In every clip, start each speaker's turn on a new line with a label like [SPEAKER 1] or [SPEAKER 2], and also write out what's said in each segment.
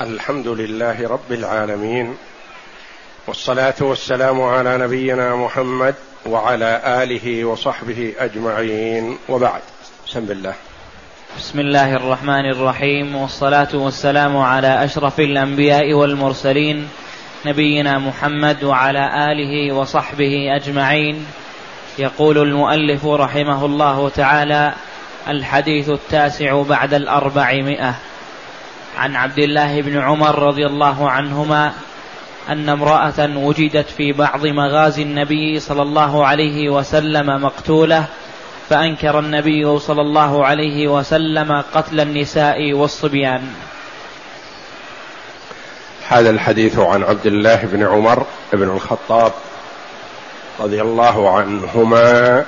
[SPEAKER 1] الحمد لله رب العالمين والصلاة والسلام على نبينا محمد وعلى آله وصحبه أجمعين. وبعد بسم الله.
[SPEAKER 2] بسم الله الرحمن الرحيم والصلاة والسلام على أشرف الأنبياء والمرسلين نبينا محمد وعلى آله وصحبه أجمعين. يقول المؤلف رحمه الله تعالى الحديث التاسع بعد الأربعمائة. عن عبد الله بن عمر رضي الله عنهما أن امرأة وجدت في بعض مغازي النبي صلى الله عليه وسلم مقتولة فأنكر النبي صلى الله عليه وسلم قتل النساء والصبيان.
[SPEAKER 1] هذا الحديث عن عبد الله بن عمر بن الخطاب رضي الله عنهما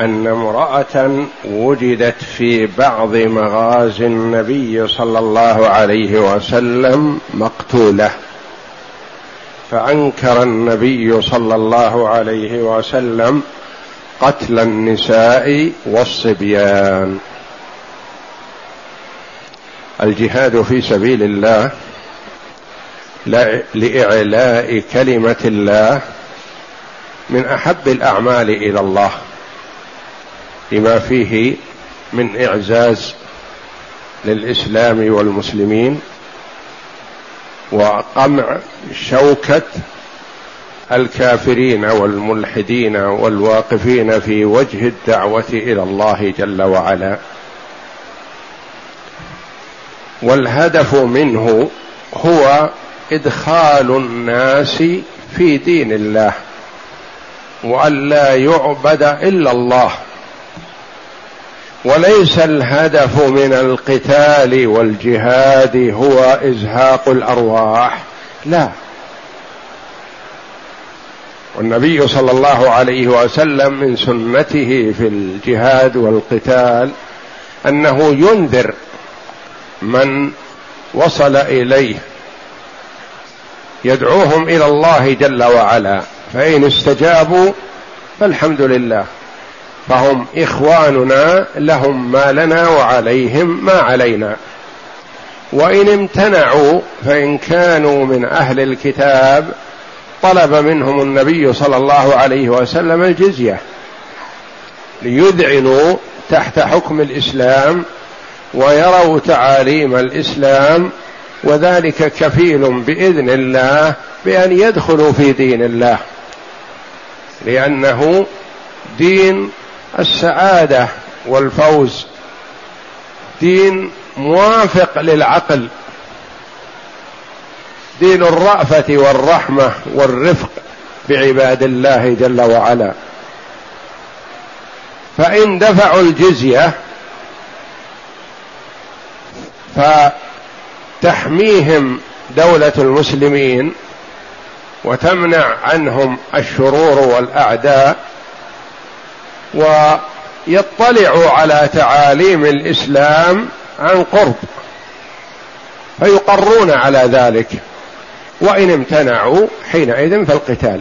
[SPEAKER 1] أن امرأة وجدت في بعض مغازي النبي صلى الله عليه وسلم مقتولة فأنكر النبي صلى الله عليه وسلم قتل النساء والصبيان. الجهاد في سبيل الله لإعلاء كلمة الله من أحب الأعمال إلى الله. لما فيه من إعزاز للإسلام والمسلمين وقمع شوكة الكافرين والملحدين والواقفين في وجه الدعوة إلى الله جل وعلا. والهدف منه هو إدخال الناس في دين الله وأن لا يعبد إلا الله. وليس الهدف من القتال والجهاد هو إزهاق الأرواح. لا. والنبي صلى الله عليه وسلم من سنته في الجهاد والقتال أنه ينذر من وصل إليه. يدعوهم إلى الله جل وعلا. فإن استجابوا فالحمد لله. فهم إخواننا لهم ما لنا وعليهم ما علينا. وإن امتنعوا فإن كانوا من أهل الكتاب طلب منهم النبي صلى الله عليه وسلم الجزية ليذعنوا تحت حكم الإسلام ويروا تعاليم الإسلام وذلك كفيل بإذن الله بأن يدخلوا في دين الله. لأنه دين السعادة والفوز. دين موافق للعقل. دين الرأفة والرحمة والرفق بعباد الله جل وعلا. فإن دفعوا الجزية فتحميهم دولة المسلمين وتمنع عنهم الشرور والأعداء ويطلعوا على تعاليم الإسلام عن قرب فيقرون على ذلك وإن امتنعوا حينئذ فالقتال.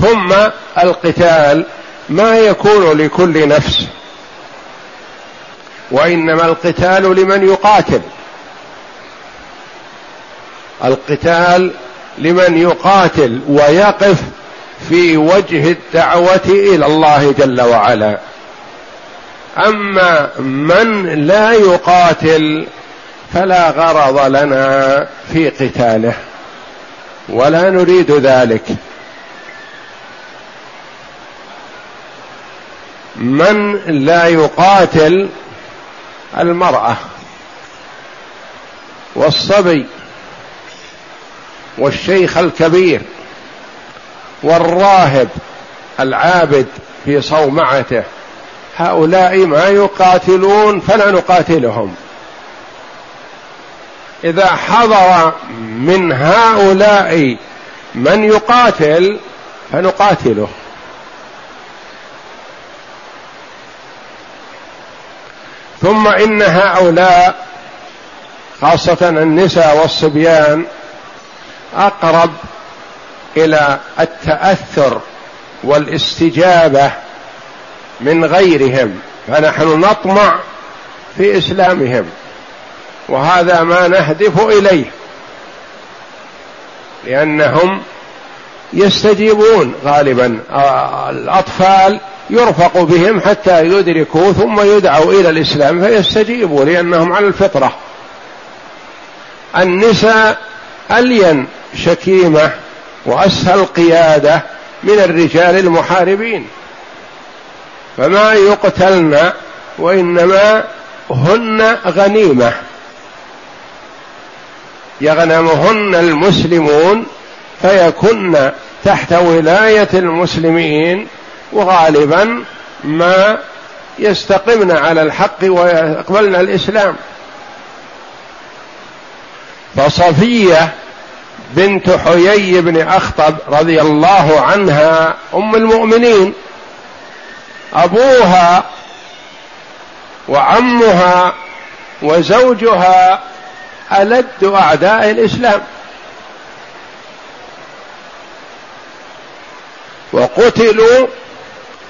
[SPEAKER 1] ثم القتال ما يكون لكل نفس وإنما القتال لمن يقاتل. القتال لمن يقاتل ويقف في وجه الدعوة إلى الله جل وعلا. أما من لا يقاتل فلا غرض لنا في قتاله ولا نريد ذلك. من لا يقاتل المرأة والصبي والشيخ الكبير والراهب العابد في صومعته. هؤلاء ما يقاتلون فلا نقاتلهم. إذا حضر من هؤلاء من يقاتل فنقاتله. ثم إن هؤلاء خاصة النساء والصبيان أقرب إلى التأثر والاستجابة من غيرهم فنحن نطمع في إسلامهم وهذا ما نهدف إليه لأنهم يستجيبون غالبا الأطفال يرفق بهم حتى يدركوا ثم يدعوا إلى الإسلام فيستجيبوا لأنهم على الفطرة. النساء ألين شكيمة وأسهل قيادة من الرجال المحاربين. فما يقتلن وإنما هن غنيمة. يغنمهن المسلمون فيكن تحت ولاية المسلمين وغالبا ما يستقمن على الحق ويقبلن الإسلام. فصفية بنت حيي بن أخطب رضي الله عنها أم المؤمنين. أبوها وعمها وزوجها ألد أعداء الإسلام. وقتلوا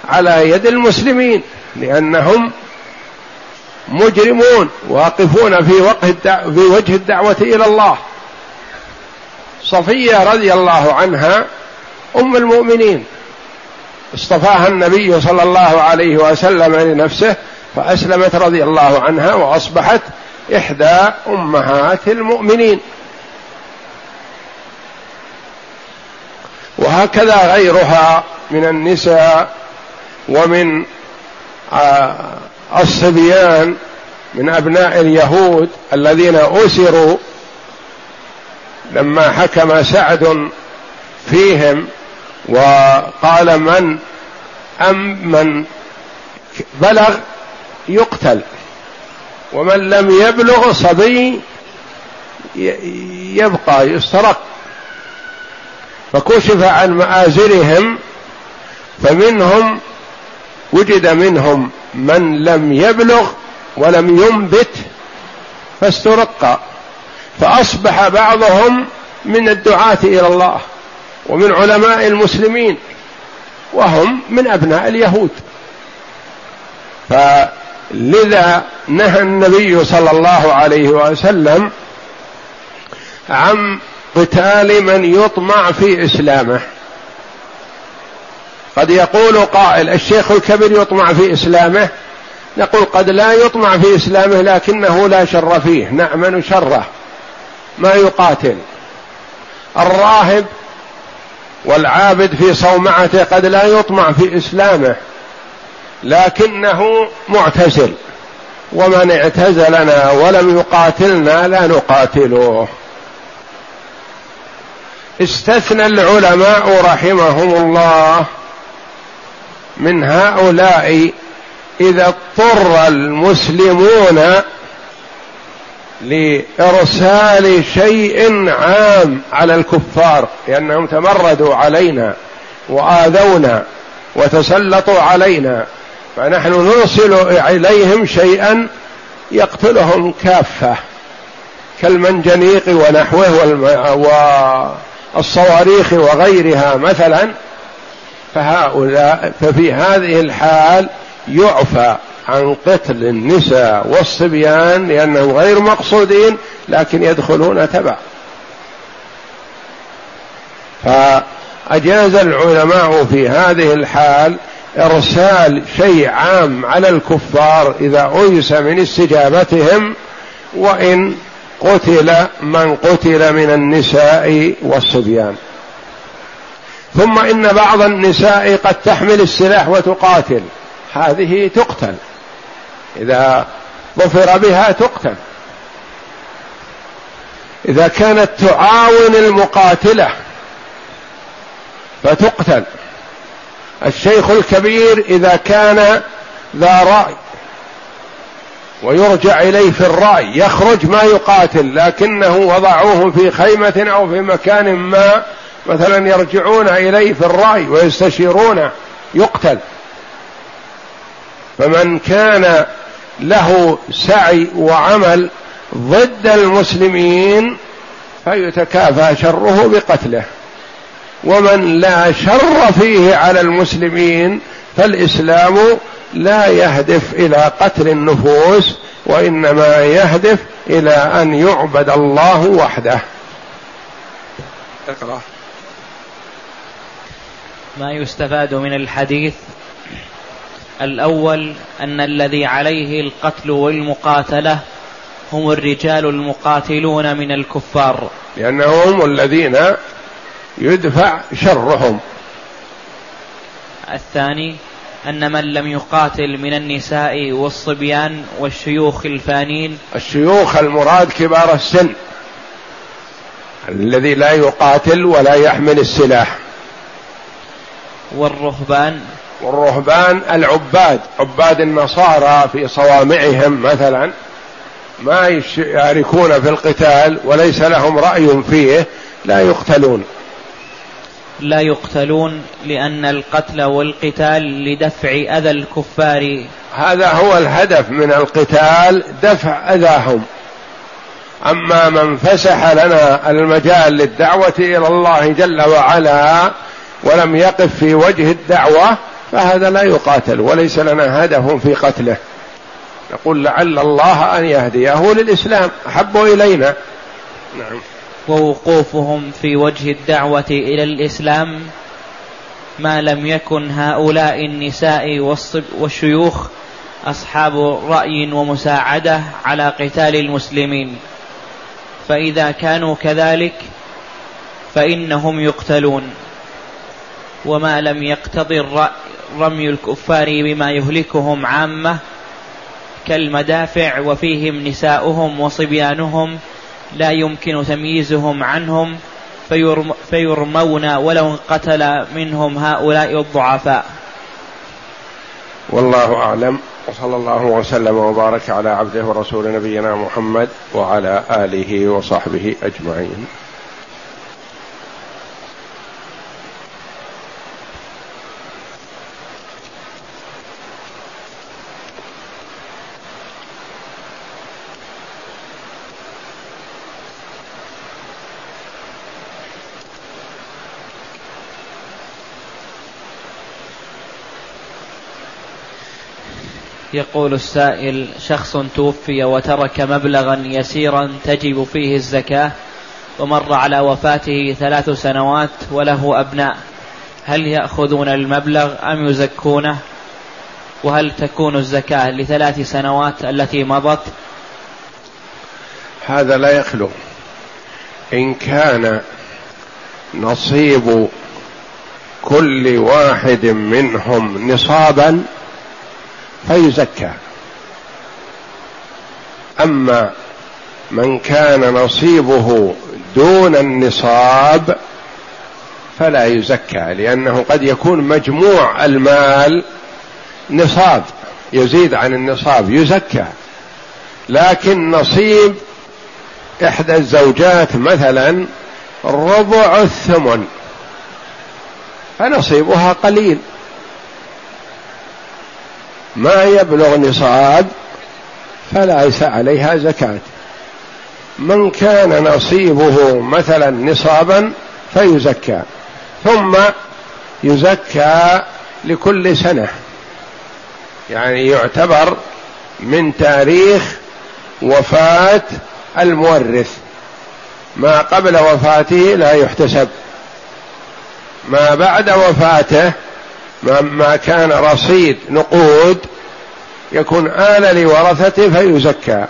[SPEAKER 1] على يد المسلمين لأنهم مجرمون واقفون في وجه الدعوة إلى الله. صفية رضي الله عنها أم المؤمنين. اصطفاها النبي صلى الله عليه وسلم لنفسه فأسلمت رضي الله عنها وأصبحت إحدى أمهات المؤمنين. وهكذا غيرها من النساء ومن آه، الصبيان من أبناء اليهود الذين أسروا لما حكم سعد فيهم وقال من أم من بلغ يقتل ومن لم يبلغ صبي يبقى يسترق. فكشف عن مآزرهم فمنهم وجد منهم من لم يبلغ ولم ينبت فاسترق. فأصبح بعضهم من الدعاة إلى الله ومن علماء المسلمين وهم من أبناء اليهود. فلذا نهى النبي صلى الله عليه وسلم عن قتال من يطمع في إسلامه. قد يقول قائل الشيخ الكبير يطمع في إسلامه. نقول قد لا يطمع في إسلامه لكنه لا شر فيه نأمن شره. ما يقاتل. الراهب والعابد في صومعته قد لا يطمع في إسلامه لكنه معتزل ومن اعتزلنا ولم يقاتلنا لا نقاتله. استثنى العلماء رحمهم الله من هؤلاء إذا اضطر المسلمون لإرسال شيء عام على الكفار لأنهم تمردوا علينا وآذونا وتسلطوا علينا فنحن نرسل إليهم شيئا يقتلهم كافة كالمنجنيق ونحوه والصواريخ وغيرها مثلا فهؤلاء ففي هذه الحال يعفى عن قتل النساء والصبيان لأنهم غير مقصودين لكن يدخلون تبع. فأجاز العلماء في هذه الحال إرسال شيء عام على الكفار إذا أيس من استجابتهم وإن قتل من قتل من النساء والصبيان. ثم إن بعض النساء قد تحمل السلاح وتقاتل. هذه تقتل. إذا ظفر بها تقتل. إذا كانت تعاون المقاتلة فتقتل. الشيخ الكبير إذا كان ذا رأي ويرجع إليه في الرأي يخرج ما يقاتل لكنه وضعوه في خيمة أو في مكان ما مثلا يرجعون إليه في الرأي ويستشيرونه يقتل. فمن كان له سعي وعمل ضد المسلمين فيتكافى شره بقتله. ومن لا شر فيه على المسلمين فالإسلام لا يهدف إلى قتل النفوس وإنما يهدف إلى أن يعبد الله وحده.
[SPEAKER 2] اقرأ. ما يستفاد من الحديث الأول أن الذي عليه القتل والمقاتلة هم الرجال المقاتلون من الكفار.
[SPEAKER 1] لأنهم الذين يدفع شرهم.
[SPEAKER 2] الثاني أن من لم يقاتل من النساء والصبيان والشيوخ الفانين.
[SPEAKER 1] الشيوخ المراد كبار السن. الذي لا يقاتل ولا يحمل السلاح.
[SPEAKER 2] والرهبان
[SPEAKER 1] والرهبان العباد عباد النصارى في صوامعهم مثلا ما يشاركون في القتال وليس لهم رأي فيه لا يقتلون.
[SPEAKER 2] لا يقتلون لأن القتل والقتال لدفع أذى الكفار.
[SPEAKER 1] هذا هو الهدف من القتال دفع أذاهم. أما من فسح لنا المجال للدعوة إلى الله جل وعلا ولم يقف في وجه الدعوة فهذا لا يقاتل وليس لنا هدف في قتله. نقول لعل الله أن يهديه للإسلام أحب إلينا.
[SPEAKER 2] نعم. ووقوفهم في وجه الدعوة إلى الإسلام ما لم يكن هؤلاء النساء والشيوخ أصحاب رأي ومساعدة على قتال المسلمين. فإذا كانوا كذلك فإنهم يقتلون. وما لم يقتضي رمي الكفار بما يهلكهم عامة كالمدافع وفيهم نساؤهم وصبيانهم لا يمكن تمييزهم عنهم فيرم فيرمون ولو قتل منهم هؤلاء الضعفاء.
[SPEAKER 1] والله أعلم وصلى الله وسلم وبارك على عبده ورسول نبينا محمد وعلى آله وصحبه أجمعين.
[SPEAKER 2] يقول السائل شخص توفي وترك مبلغا يسيرا تجب فيه الزكاة ومر على وفاته ثلاث سنوات وله أبناء. هل يأخذون المبلغ أم يزكونه؟ وهل تكون الزكاة لثلاث سنوات التي مضت؟
[SPEAKER 1] هذا لا يخلو. إن كان نصيب كل واحد منهم نصابا فيزكى أما من كان نصيبه دون النصاب فلا يزكى لأنه قد يكون مجموع المال نصاب يزيد عن النصاب يزكى. لكن نصيب إحدى الزوجات مثلا ربع الثمن فنصيبها قليل. ما يبلغ نصاب فليس عليها زكاة. من كان نصيبه مثلا نصابا فيزكى ثم يزكى لكل سنة. يعني يعتبر من تاريخ وفاة المورث. ما قبل وفاته لا يحتسب. ما بعد وفاته ما كان رصيد نقود يكون آل لورثته فيزكى.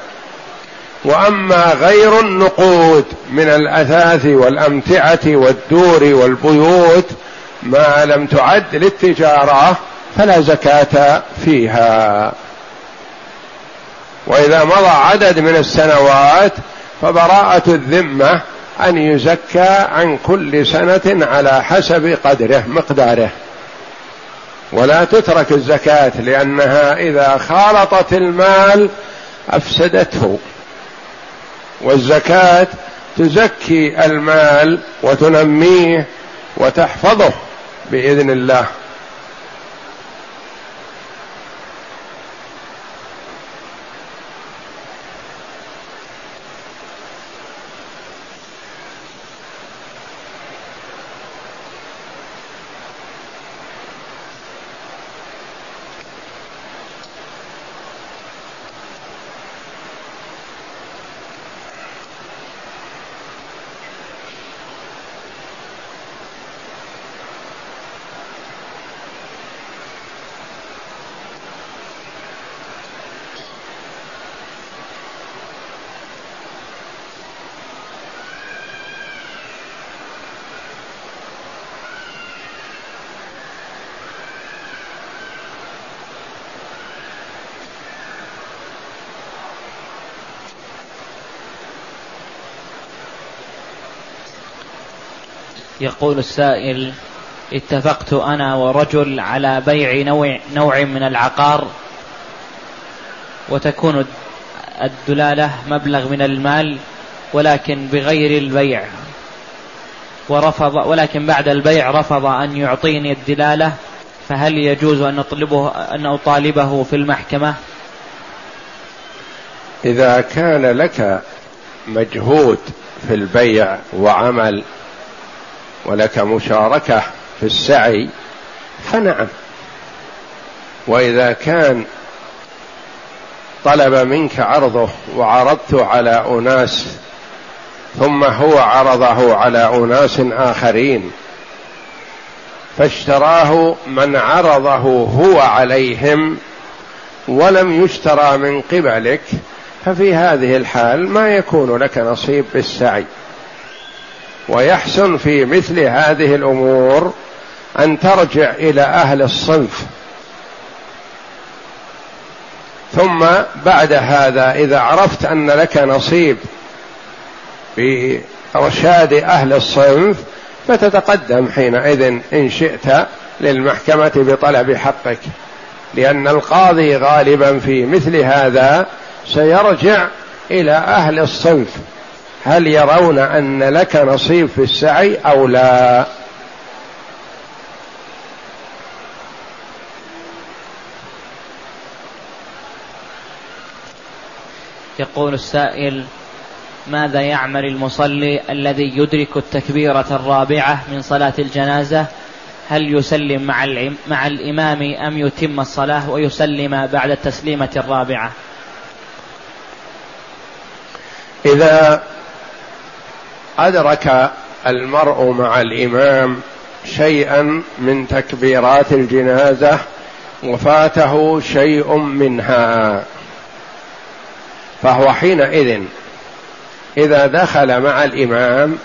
[SPEAKER 1] وأما غير النقود من الأثاث والأمتعة والدور والبيوت ما لم تعد للتجارة فلا زكاة فيها. وإذا مضى عدد من السنوات فبراءة الذمة أن يزكى عن كل سنة على حسب قدره مقداره. ولا تترك الزكاة لأنها إذا خالطت المال أفسدته. والزكاة تزكي المال وتنميه وتحفظه بإذن الله.
[SPEAKER 2] يقول السائل اتفقت أنا ورجل على بيع نوع, نوع من العقار وتكون الدلالة مبلغ من المال ولكن بغير البيع ورفض ولكن بعد البيع رفض أن يعطيني الدلالة فهل يجوز أن أطلبه أن أطالبه في المحكمة؟
[SPEAKER 1] إذا كان لك مجهود في البيع وعمل ولك مشاركة في السعي فنعم. وإذا كان طلب منك عرضه وعرضت على أناس ثم هو عرضه على أناس آخرين فاشتراه من عرضه هو عليهم ولم يشترى من قبلك ففي هذه الحال ما يكون لك نصيب بالسعي. ويحسن في مثل هذه الأمور أن ترجع إلى أهل الصنف. ثم بعد هذا إذا عرفت أن لك نصيب بإرشاد أهل الصنف فتتقدم حينئذ إن شئت للمحكمة بطلب حقك. لأن القاضي غالبا في مثل هذا سيرجع إلى أهل الصنف. هل يرون أن لك نصيب في السعي أو لا؟
[SPEAKER 2] يقول السائل ماذا يعمل المصلي الذي يدرك التكبيرة الرابعة من صلاة الجنازة؟ هل يسلم مع مع الإمام أم يتم الصلاة ويسلم بعد التسليمة الرابعة؟
[SPEAKER 1] إذا أدرك المرء مع الإمام شيئا من تكبيرات الجنازة وفاته شيء منها. فهو حينئذ إذا دخل مع الإمام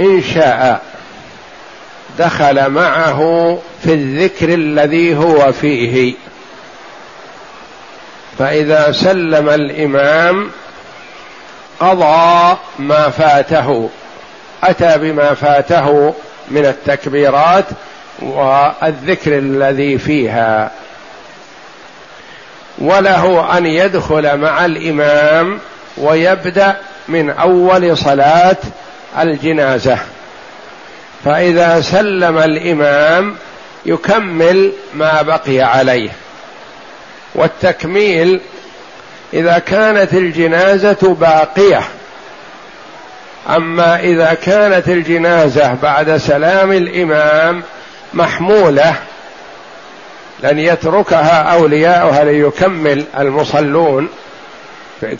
[SPEAKER 1] إن شاء دخل معه في الذكر الذي هو فيه. فإذا سلم الإمام قضى ما فاته أتى بما فاته من التكبيرات والذكر الذي فيها. وله أن يدخل مع الإمام ويبدأ من أول صلاة الجنازة. فإذا سلم الإمام يكمل ما بقي عليه. والتكميل إذا كانت الجنازة باقية. أما إذا كانت الجنازة بعد سلام الإمام محمولة لن يتركها أولياؤها ليكمل المصلون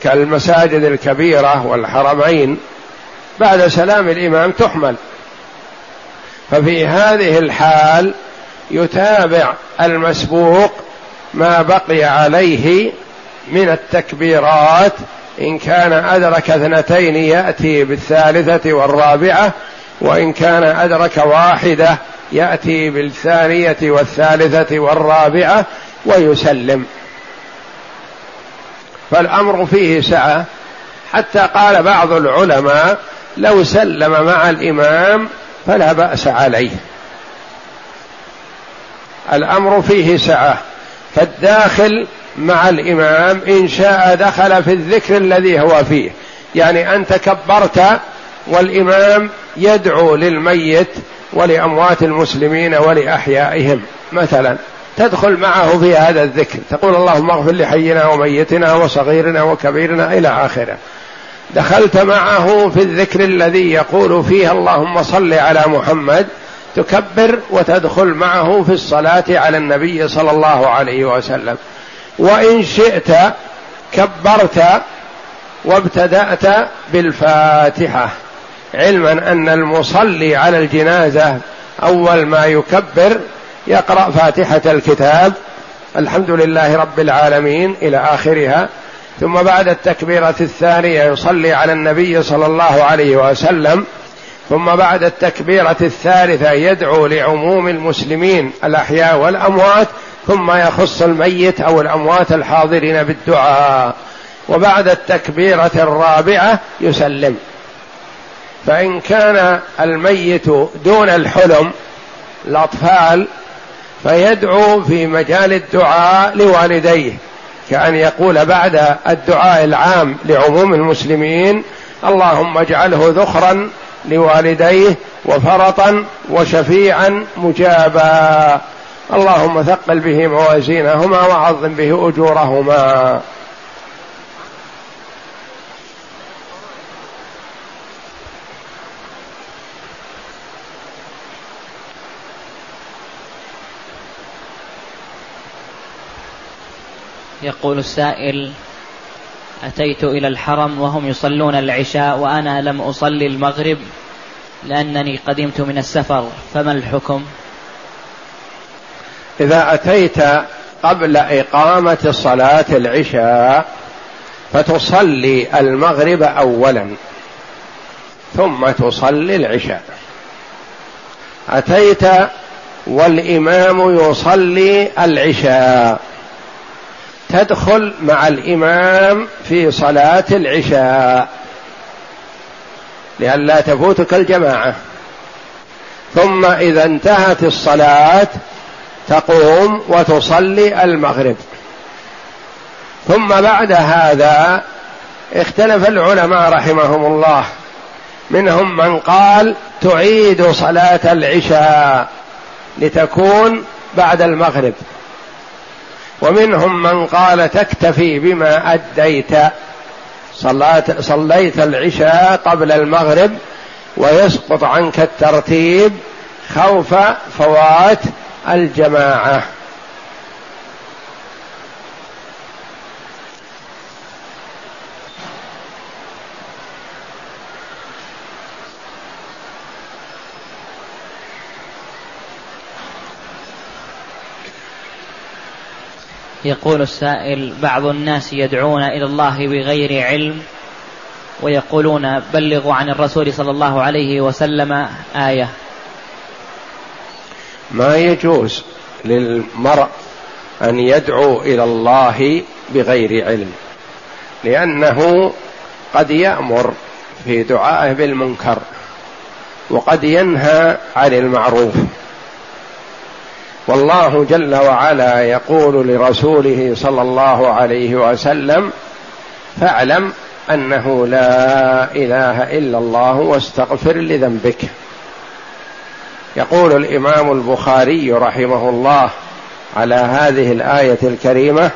[SPEAKER 1] كالمساجد الكبيرة والحرمين بعد سلام الإمام تحمل. ففي هذه الحال يتابع المسبوق ما بقي عليه من التكبيرات. إن كان أدرك اثنتين يأتي بالثالثة والرابعة وإن كان أدرك واحدة يأتي بالثانية والثالثة والرابعة ويسلم. فالأمر فيه سعة. حتى قال بعض العلماء لو سلم مع الإمام فلا بأس عليه. الأمر فيه سعة. فالداخل مع الإمام إن شاء دخل في الذكر الذي هو فيه. يعني انت كبرت والإمام يدعو للميت ولأموات المسلمين ولأحيائهم. مثلا تدخل معه في هذا الذكر. تقول اللهم اغفر لحينا وميتنا وصغيرنا وكبيرنا إلى آخره. دخلت معه في الذكر الذي يقول فيه اللهم صل على محمد. تكبر وتدخل معه في الصلاة على النبي صلى الله عليه وسلم. وإن شئت كبرت وابتدأت بالفاتحة. علما أن المصلي على الجنازة أول ما يكبر يقرأ فاتحة الكتاب الحمد لله رب العالمين إلى آخرها ثم بعد التكبيرة الثانية يصلي على النبي صلى الله عليه وسلم ثم بعد التكبيرة الثالثة يدعو لعموم المسلمين الأحياء والأموات ثم يخص الميت أو الأموات الحاضرين بالدعاء. وبعد التكبيرة الرابعة يسلم. فإن كان الميت دون الحلم الأطفال فيدعو في مجال الدعاء لوالديه كأن يقول بعد الدعاء العام لعموم المسلمين اللهم اجعله ذخرا لوالديه وفرطا وشفيعا مجابا. اللهم ثقل به موازينهما وعظم به أجورهما.
[SPEAKER 2] يقول السائل أتيت إلى الحرم وهم يصلون العشاء وأنا لم أصلي المغرب لأنني قدمت من السفر فما الحكم؟
[SPEAKER 1] إذا أتيت قبل إقامة صلاة العشاء فتصلي المغرب أولا ثم تصلي العشاء. أتيت والإمام يصلي العشاء. تدخل مع الإمام في صلاة العشاء. لئلا تفوتك الجماعة. ثم إذا انتهت الصلاة تقوم وتصلي المغرب. ثم بعد هذا اختلف العلماء رحمهم الله. منهم من قال تعيد صلاة العشاء لتكون بعد المغرب. ومنهم من قال تكتفي بما أديت صلات صليت العشاء قبل المغرب ويسقط عنك الترتيب خوف فوات الجماعة.
[SPEAKER 2] يقول السائل بعض الناس يدعون إلى الله بغير علم ويقولون بلغوا عن الرسول صلى الله عليه وسلم آية.
[SPEAKER 1] ما يجوز للمرء أن يدعو إلى الله بغير علم لأنه قد يأمر في دعائه بالمنكر وقد ينهى عن المعروف. والله جل وعلا يقول لرسوله صلى الله عليه وسلم فاعلم أنه لا إله إلا الله واستغفر لذنبك. يقول الإمام البخاري رحمه الله على هذه الآية الكريمة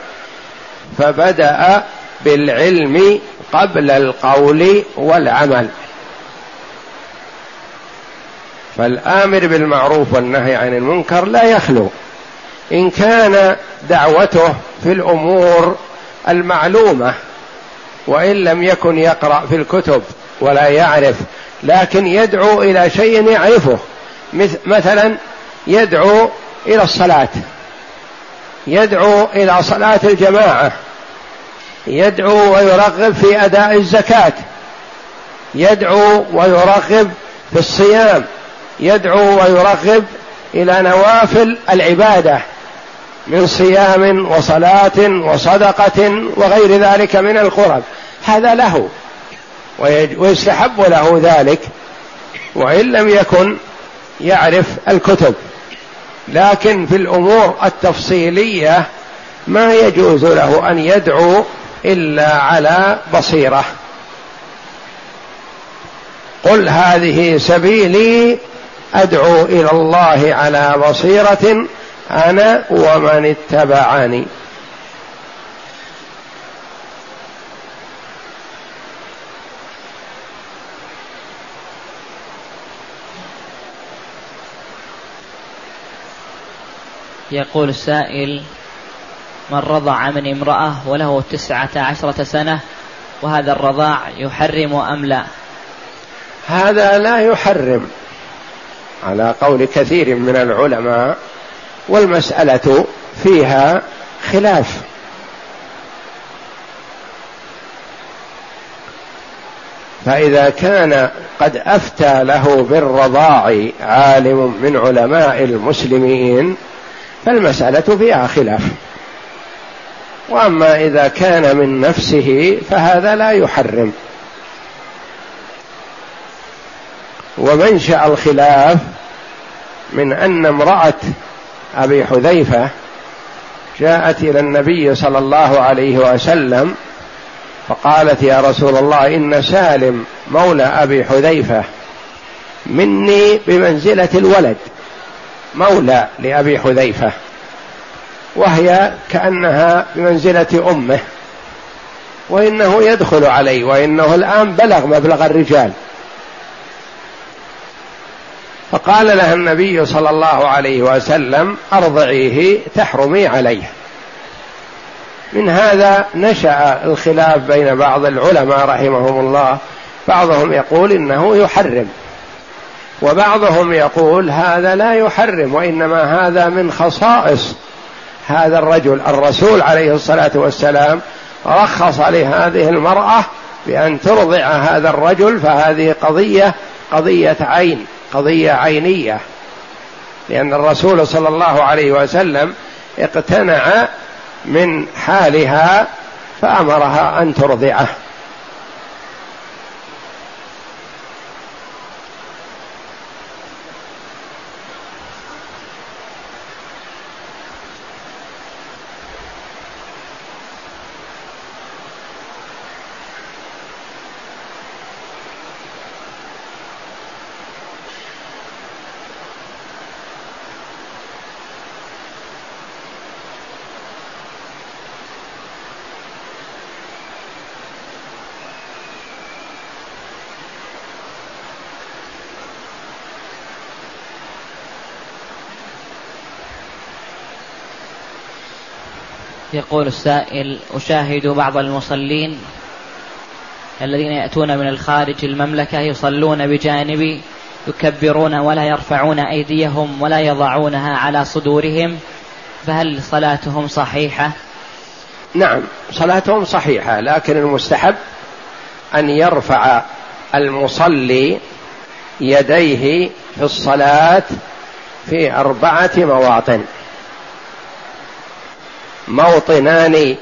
[SPEAKER 1] فبدأ بالعلم قبل القول والعمل. فالآمر بالمعروف والنهي عن المنكر لا يخلو. إن كان دعوته في الأمور المعلومة وإن لم يكن يقرأ في الكتب ولا يعرف لكن يدعو إلى شيء يعرفه. مثلا يدعو إلى الصلاة. يدعو إلى صلاة الجماعة. يدعو ويرغب في أداء الزكاة. يدعو ويرغب في الصيام. يدعو ويرغب إلى نوافل العبادة من صيام وصلاة وصدقة وغير ذلك من القرب. هذا له. ويستحب له ذلك. وإن لم يكن يعرف الكتب. لكن في الأمور التفصيلية ما يجوز له أن يدعو إلا على بصيرة. قل هذه سبيلي أدعو إلى الله على بصيرة أنا ومن اتبعني.
[SPEAKER 2] يقول السائل من رضع من امرأة وله تسعة عشرة سنة وهذا الرضاع يحرم أم لا؟
[SPEAKER 1] هذا لا يحرم على قول كثير من العلماء والمسألة فيها خلاف. فإذا كان قد أفتى له بالرضاع عالم من علماء المسلمين فالمسألة فيها خلاف. وأما إذا كان من نفسه فهذا لا يحرم. ومنشا الخلاف من أن امرأة أبي حذيفة جاءت إلى النبي صلى الله عليه وسلم فقالت يا رسول الله إن سالم مولى أبي حذيفة مني بمنزلة الولد. مولى لأبي حذيفة وهي كأنها بمنزلة أمه وإنه يدخل علي وإنه الآن بلغ مبلغ الرجال. فقال لها النبي صلى الله عليه وسلم أرضعيه تحرمي عليه. من هذا نشأ الخلاف بين بعض العلماء رحمهم الله بعضهم يقول إنه يحرم. وبعضهم يقول هذا لا يحرم وإنما هذا من خصائص. هذا الرجل الرسول عليه الصلاة والسلام رخص لهذه المرأة بأن ترضع هذا الرجل فهذه قضية قضية عين قضية عينية. لأن الرسول صلى الله عليه وسلم اقتنع من حالها فأمرها أن ترضعه.
[SPEAKER 2] يقول السائل أشاهد بعض المصلين الذين يأتون من الخارج المملكة يصلون بجانبي يكبرون ولا يرفعون أيديهم ولا يضعونها على صدورهم فهل صلاتهم صحيحة؟
[SPEAKER 1] نعم صلاتهم صحيحة لكن المستحب أن يرفع المصلي يديه في الصلاة في أربعة مواطن موطنان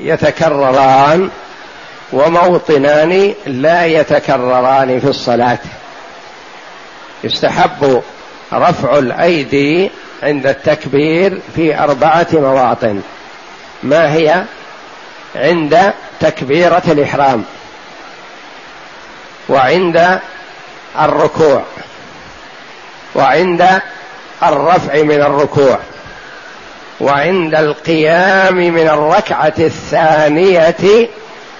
[SPEAKER 1] يتكرران وموطنان لا يتكرران في الصلاة. يستحب رفع الأيدي عند التكبير في أربعة مواطن. ما هي؟ عند تكبيرة الإحرام. وعند الركوع. وعند الرفع من الركوع. وعند القيام من الركعة الثانية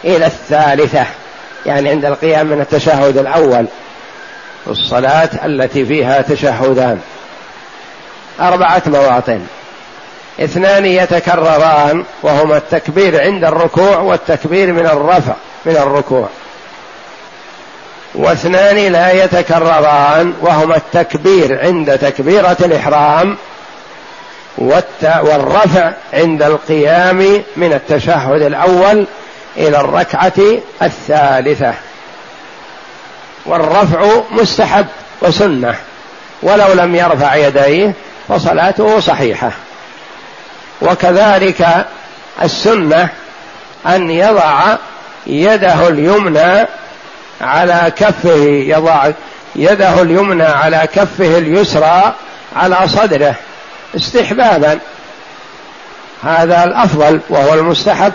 [SPEAKER 1] إلى الثالثة. يعني عند القيام من التشهد الأول. الصلاه التي فيها تشهدان. أربعة مواطن. اثنان يتكرران وهما التكبير عند الركوع والتكبير من الرفع من الركوع. واثنان لا يتكرران وهما التكبير عند تكبيرة الإحرام والرفع عند القيام من التشهد الأول إلى الركعة الثالثة. والرفع مستحب وسنة ولو لم يرفع يديه فصلاته صحيحة. وكذلك السنة أن يضع يده اليمنى على كفه يضع يده اليمنى على كفه اليسرى على صدره. استحبابا. هذا الأفضل وهو المستحب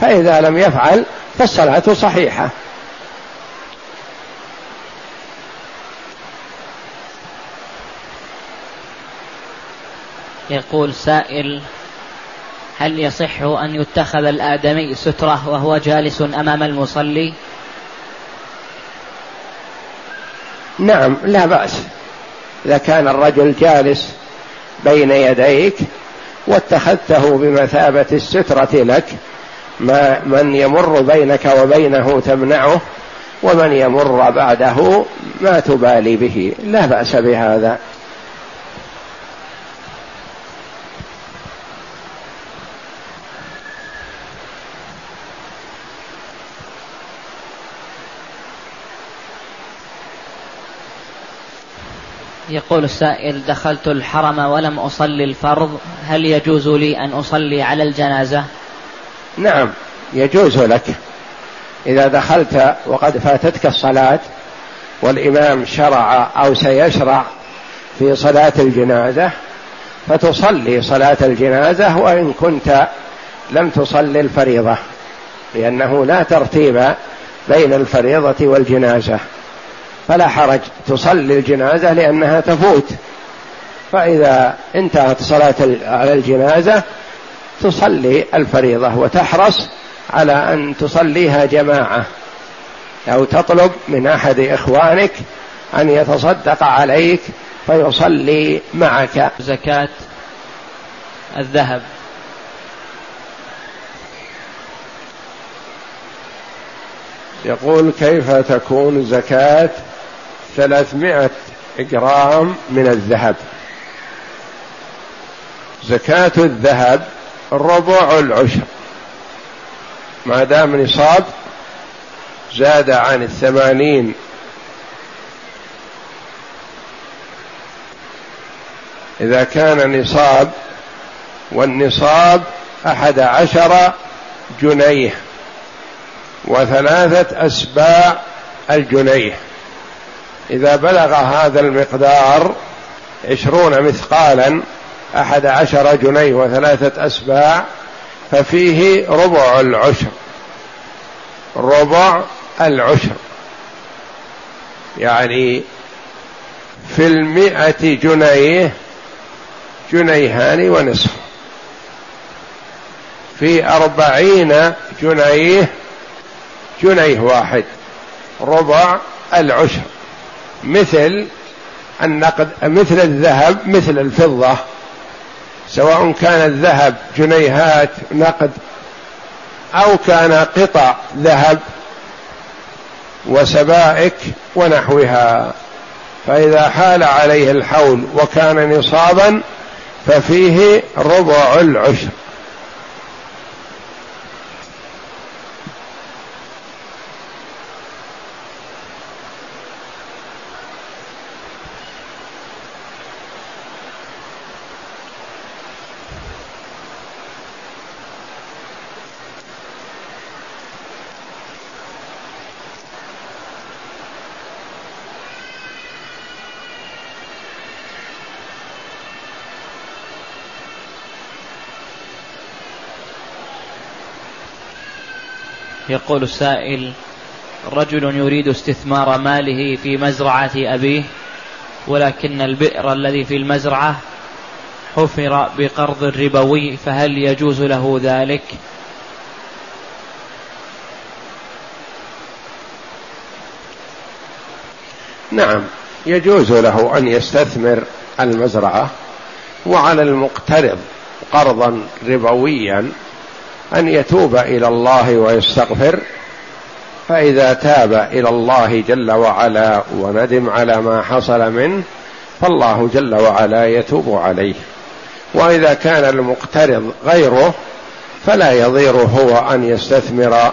[SPEAKER 1] فإذا لم يفعل فالصلاة صحيحة.
[SPEAKER 2] يقول سائل هل يصح أن يتخذ الآدمي سترة وهو جالس أمام المصلي؟
[SPEAKER 1] نعم لا بأس. إذا كان الرجل جالس بين يديك واتخذته بمثابة السترة لك. ما من يمر بينك وبينه تمنعه ومن يمر بعده ما تبالي به. لا بأس بهذا.
[SPEAKER 2] يقول السائل دخلت الحرم ولم أصلي الفرض هل يجوز لي أن أصلي على الجنازة؟
[SPEAKER 1] نعم يجوز لك. إذا دخلت وقد فاتتك الصلاة والإمام شرع أو سيشرع في صلاة الجنازة فتصلي صلاة الجنازة وإن كنت لم تصلي الفريضة لأنه لا ترتيب بين الفريضة والجنازة. فلا حرج. تصلي الجنازة لأنها تفوت. فإذا انتهت صلاة على الجنازة تصلي الفريضة وتحرص على أن تصليها جماعة. أو تطلب من أحد إخوانك أن يتصدق عليك فيصلي معك.
[SPEAKER 2] زكاة الذهب.
[SPEAKER 1] يقول كيف تكون زكاة ثلاثمائة جرام من الذهب. زكاة الذهب ربع العشر. ما دام نصاب زاد عن الثمانين. إذا كان نصاب والنصاب أحد عشر جنيه وثلاثة أسباع الجنيه. إذا بلغ هذا المقدار عشرون مثقالا أحد عشر جنيه وثلاثة أسباع ففيه ربع العشر. ربع العشر. يعني في المئة جنيه جنيهان ونصف. في أربعين جنيه جنيه واحد. ربع العشر. مثل النقد مثل الذهب مثل الفضة. سواء كان الذهب جنيهات نقد أو كان قطع ذهب وسبائك ونحوها. فإذا حال عليه الحول وكان نصابا ففيه ربع العشر.
[SPEAKER 2] يقول السائل رجل يريد استثمار ماله في مزرعة أبيه ولكن البئر الذي في المزرعة حفر بقرض ربوي فهل يجوز له ذلك؟
[SPEAKER 1] نعم يجوز له أن يستثمر المزرعة وعلى المقترض قرضا ربويا أن يتوب إلى الله ويستغفر فإذا تاب إلى الله جل وعلا وندم على ما حصل منه فالله جل وعلا يتوب عليه. وإذا كان المقترض غيره فلا يضير هو أن يستثمر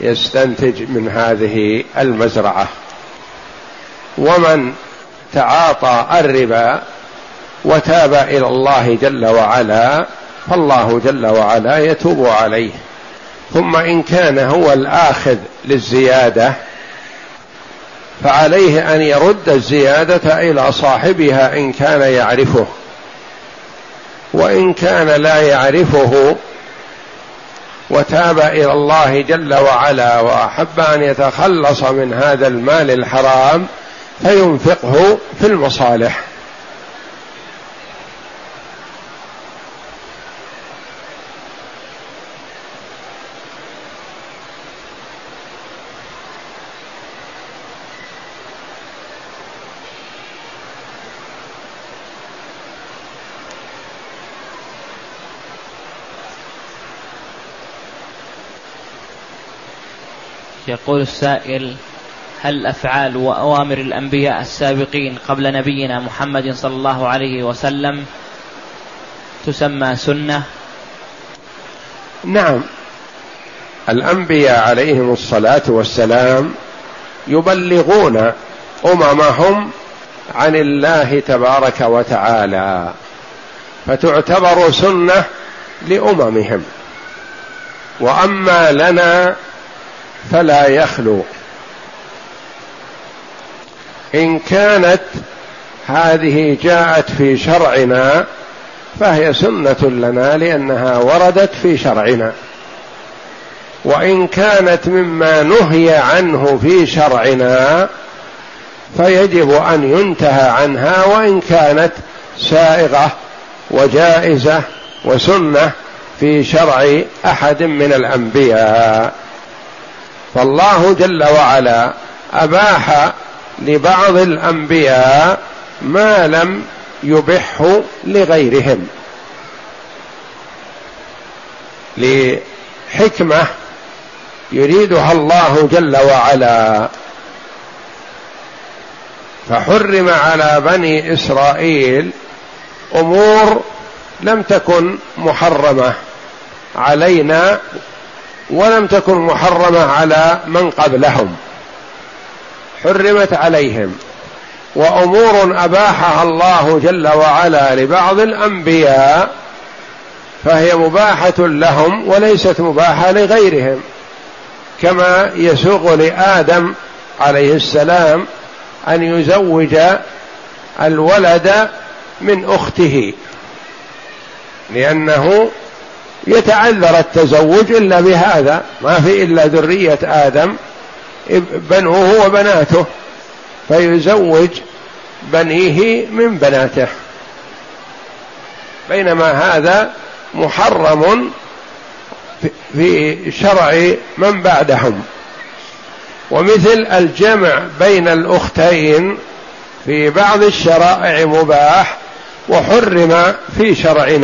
[SPEAKER 1] ويستنتج من هذه المزرعة. ومن تعاطى الربا وتاب إلى الله جل وعلا فالله جل وعلا يتوب عليه. ثم إن كان هو الآخذ للزيادة فعليه أن يرد الزيادة إلى صاحبها إن كان يعرفه. وإن كان لا يعرفه وتاب إلى الله جل وعلا وأحب أن يتخلص من هذا المال الحرام فينفقه في المصالح.
[SPEAKER 2] يقول السائل هل أفعال وأوامر الأنبياء السابقين قبل نبينا محمد صلى الله عليه وسلم تسمى سنة؟
[SPEAKER 1] نعم. الأنبياء عليهم الصلاة والسلام يبلغون أممهم عن الله تبارك وتعالى فتعتبر سنة لأممهم. وأما لنا فلا يخلو. إن كانت هذه جاءت في شرعنا فهي سنة لنا لأنها وردت في شرعنا. وإن كانت مما نهي عنه في شرعنا فيجب أن ينتهى عنها وإن كانت سائغة وجائزة وسنة في شرع أحد من الأنبياء. فالله جل وعلا أباح لبعض الأنبياء ما لم يبحه لغيرهم. لحكمة يريدها الله جل وعلا. فحرم على بني إسرائيل أمور لم تكن محرمة. علينا ولم تكن محرمة على من قبلهم. حرمت عليهم. وأمور أباحها الله جل وعلا لبعض الأنبياء فهي مباحة لهم وليست مباحة لغيرهم. كما يسوغ لآدم عليه السلام أن يزوج الولد من أخته لأنه يتعذر التزوج إلا بهذا. ما في إلا ذرية آدم بنوه وبناته. فيزوج بنيه من بناته. بينما هذا محرم في شرع من بعدهم. ومثل الجمع بين الأختين في بعض الشرائع مباح وحرم في شرعنا.